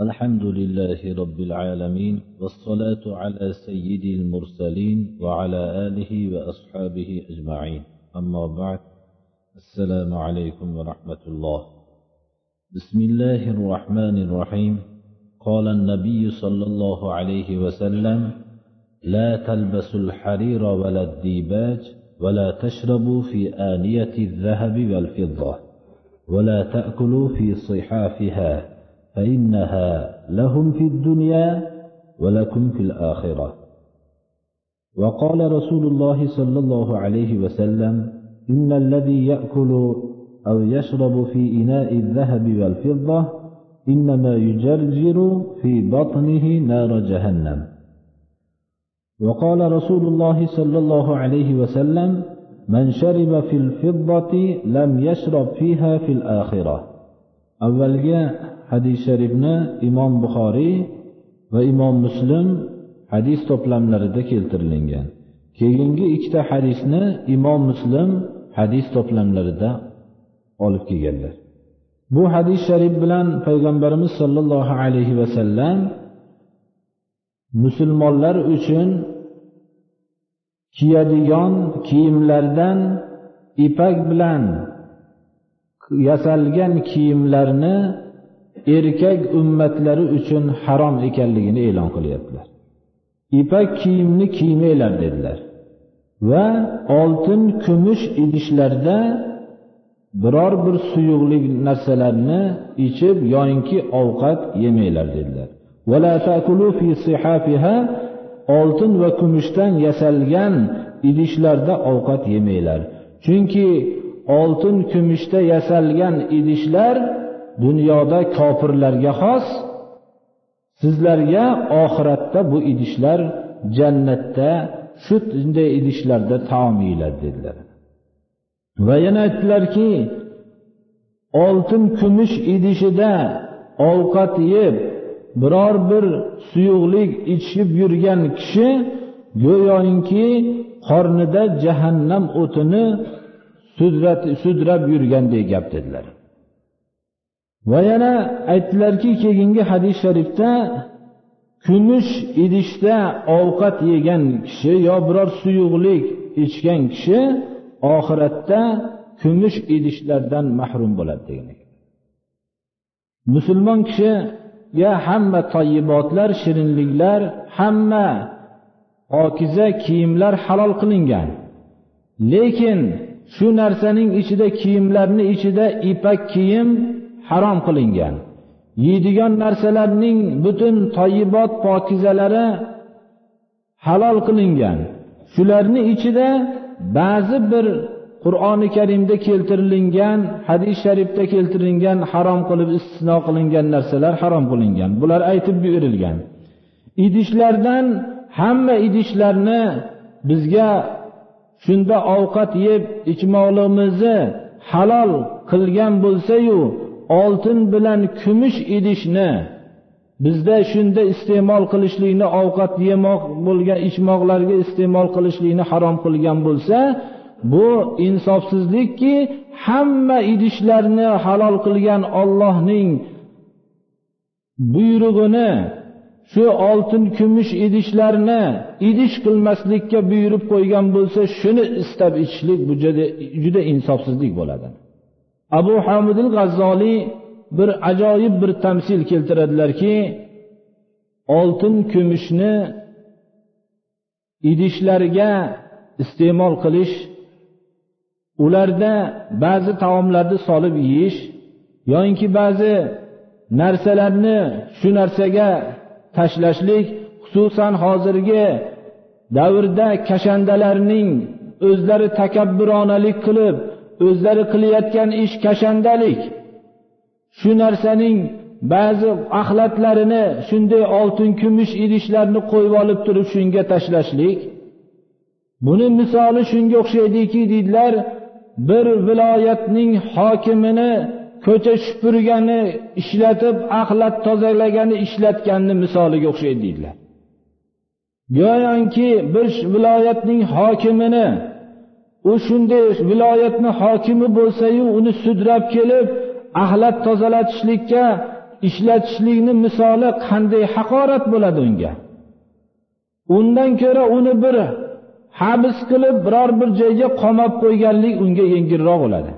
الحمد لله رب العالمين والصلاة على سيد المرسلين وعلى آله وأصحابه أجمعين. أما بعد السلام عليكم ورحمة الله. بسم الله الرحمن الرحيم. قال النبي صلى الله عليه وسلم لا تلبسوا الحرير ولا الديباج ولا تشربوا في آنية الذهب والفضة ولا تأكلوا في صحافها فإنها لهم في الدنيا ولكم في الآخرة. وقال رسول الله صلى الله عليه وسلم إن الذي يأكل أو يشرب في إناء الذهب والفضة إنما يجرجر في بطنه نار جهنم. وقال رسول الله صلى الله عليه وسلم من شرب في الفضة لم يشرب فيها في الآخرة. أولجاء hadis sharifni imom buxoriy va imom muslim hadis to'plamlarida keltirilgan. Keyingi ikkita hadisni imom muslim hadis to'plamlarida olib kelganlar. Bu hadis sharif bilan payg'ambarimiz sollallohu alayhi vasallam musulmonlar uchun kiyadigan kiyimlardan ipak bilan yasalgan kiyimlarni erkak ummatlari uchun harom ekanligini e'lon qilyaptilar. Ipak kiyimni kiymanglar dedilar. Va oltin kumush idishlarda biror bir suyuqlik narsalarni ichib yoyinki ovqat yemanglar dedilar. Oltin va kumushdan yasalgan idishlarda ovqat yemanglar. Chunki oltin kumushda yasalgan idishlar dunyoda kofirlarga xos sizlarga oxiratda bu idishlar jannatda shunday idishlarda taom yeyiladi dedilar. Va yana aytdilarki oltin kumush idishida ovqat yeb biror bir suyuqlik ichib yurgan kishi go'yoki qornida jahannam o'tini sudrab yurgandek gap dedilar. Va yana aytdilarki keyingi hadis sharifda kumush idishda ovqat yegan kishi yo biror suyuqlik ichgan kishi oxiratda kumush idishlardan mahrum bo'ladi degan ekan. Musulmon kishiga hamma toyibotlar shirinliklar hamma pokiza kiyimlar halol qilingan. Lekin shu narsaning ichida kiyimlarni ichida ipak kiyim harom qilingan. Yeydigan narsalarning butun toyibot pokizalari halol qilingan. Shularni ichida ba'zi bir qur'oni karimda keltirilgan hadis sharifda keltirilgan harom qilib istisno qilingan narsalar harom qilingan. Bular aytib berilgan idishlardan hamma idishlarni bizga shunda ovqat yeb ichmoqligimizni halol qilgan bo'lsayu oltin bilan kumush idishni bizda shunda iste'mol qilishlikni ovqat yemoq bo'lgan ichmoqlarga iste'mol qilishlikni harom qilgan bo'lsa bu insofsizlikki hamma idishlarni halol qilgan ollohning buyrug'ini shu oltin kumush idishlarni idish qilmaslikka buyurib qo'ygan bo'lsa shuni istab ichishlik bu juda insofsizlik bo'ladi. Abu hamidil g'azzoliy bir ajoyib bir tamsil keltiradilarki oltin kumushni idishlarga iste'mol qilish ularda ba'zi taomlarni solib yeyish yoyinki ba'zi narsalarni shu narsaga tashlashlik xususan hozirgi davrda kashandalarning o'zlari takabburonalik qilib o'zlari qilayotgan ish kashandalik. Shu narsaning ba'zi axlatlarini shunday oltin kumush idishlarni qo'yib olib turib shunga tashlashlik. Buni misoli shunga o'xshaydiki deydilar bir viloyatning hokimini ko'cha supurgani ishlatib axlat tozalagani ishlatganni misoliga o'xshaydi deydilar. Go'yoki bir viloyatning hokimini u shunday viloyatni hokimi bo'lsayu uni sudrab kelib axlat tozalatishlikka ishlatishlikni misoli qanday haqorat bo'ladi unga? Undan ko'ra uni bir habs qilib biror bir joyga qamab qo'yganlik unga yengilroq bo'ladi.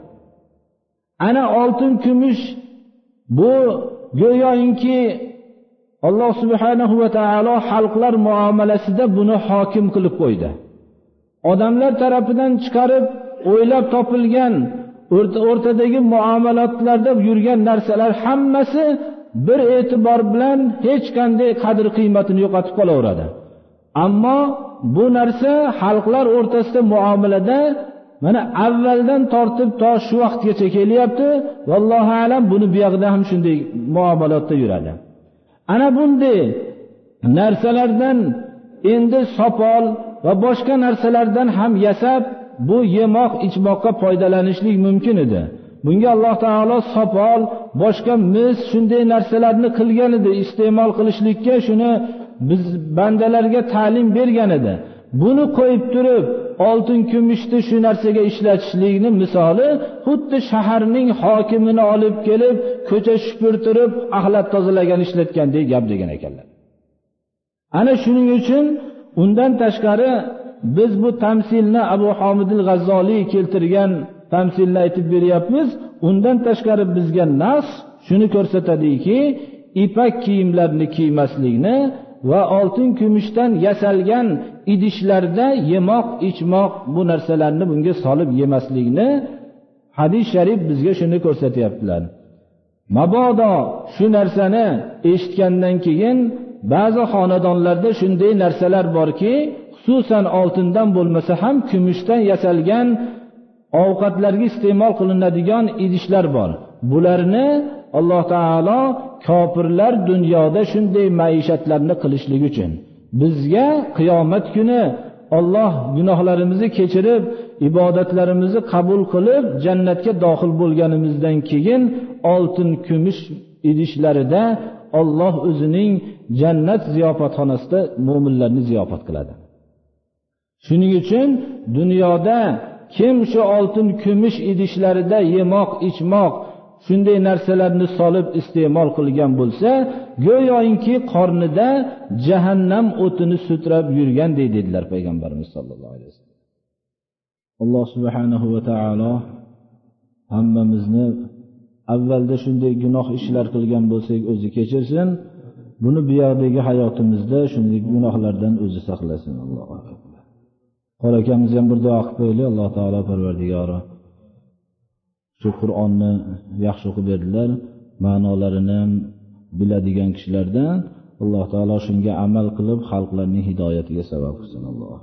Ana oltin kumush bu go'yoki alloh subhanahu va taolo xalqlar muomalasida buni hokim qilib qo'ydi. Odamlar tarafidan chiqarib o'ylab topilgan o'rtadagi muomalatlarda yurgan narsalar hammasi bir e'tibor bilan hech qanday qadr qiymatini yo'qotib qolaveradi. Ammo bu narsa xalqlar o'rtasida muomalada mana avvaldan tortib to shu vaqtgacha kelyapti. Vallohu alam buni buyog'ida ham shunday muomalatda yuradi. Ana bunday narsalardan endi sopol va boshqa narsalardan ham yasab bu yemoq ichmoqqa foydalanishlik mumkin edi. Bunga alloh taolo sopol boshqa mis shunday narsalarni qilgan edi iste'mol qilishlikka shuni biz bandalarga ta'lim bergan edi. Buni qo'yib turib oltin kumushni shu narsaga ishlatishlikni misoli xuddi shaharning hokimini olib kelib ko'cha supurtirib axlat tozalagan ishlatgandek gap degan ekanlar. Ana shuning uchun undan tashqari biz bu tamsilni abu homidil g'azzoliy keltirgan tamsilni aytib beryapmiz. Undan tashqari bizga nas shuni ko'rsatadiki ipak kiyimlarni kiymaslikni va oltin kumushdan yasalgan idishlarda yemoq ichmoq bu narsalarni bunga solib yemaslikni hadis sharif bizga shuni ko'rsatyaptilar. Mabodo shu narsani eshitgandan keyin ba'zi xonadonlarda shunday narsalar borki xususan oltindan bo'lmasa ham kumushdan yasalgan ovqatlarga iste'mol qilinadigan idishlar bor. Bularni alloh taolo kofirlar dunyoda shunday maishatlarni qilishlik uchun. Bizga qiyomat kuni olloh gunohlarimizni kechirib ibodatlarimizni qabul qilib jannatga dohil bo'lganimizdan keyin oltin kumush idishlarida olloh o'zining jannat ziyofatxonasida mo'minlarni ziyofat qiladi. Shuning uchun dunyoda kim shu oltin kumush idishlarida yemoq ichmoq shunday narsalarni solib iste'mol qilgan bo'lsa go'yoinki qornida jahannam o'tini sudrab yurganday dedilar payg'ambarimiz sollallohu alayhi vasallam. Alloh subhanahu va taolo hammamizni avvalda shunday gunoh ishlar qilgan bo'lsak o'zi kechirsin. Buni bu yoqdagi hayotimizda shunday gunohlardan o'zi saqlasin. Alloh qora akamiz ham bir duo qilib qo'yaylik. Alloh taolo parvardigori shu qur'onni yaxshi o'qib berdilar. Ma'nolarini biladigan kishilardan alloh taolo shunga amal qilib xalqlarning hidoyatiga sabab qilsin. Alloh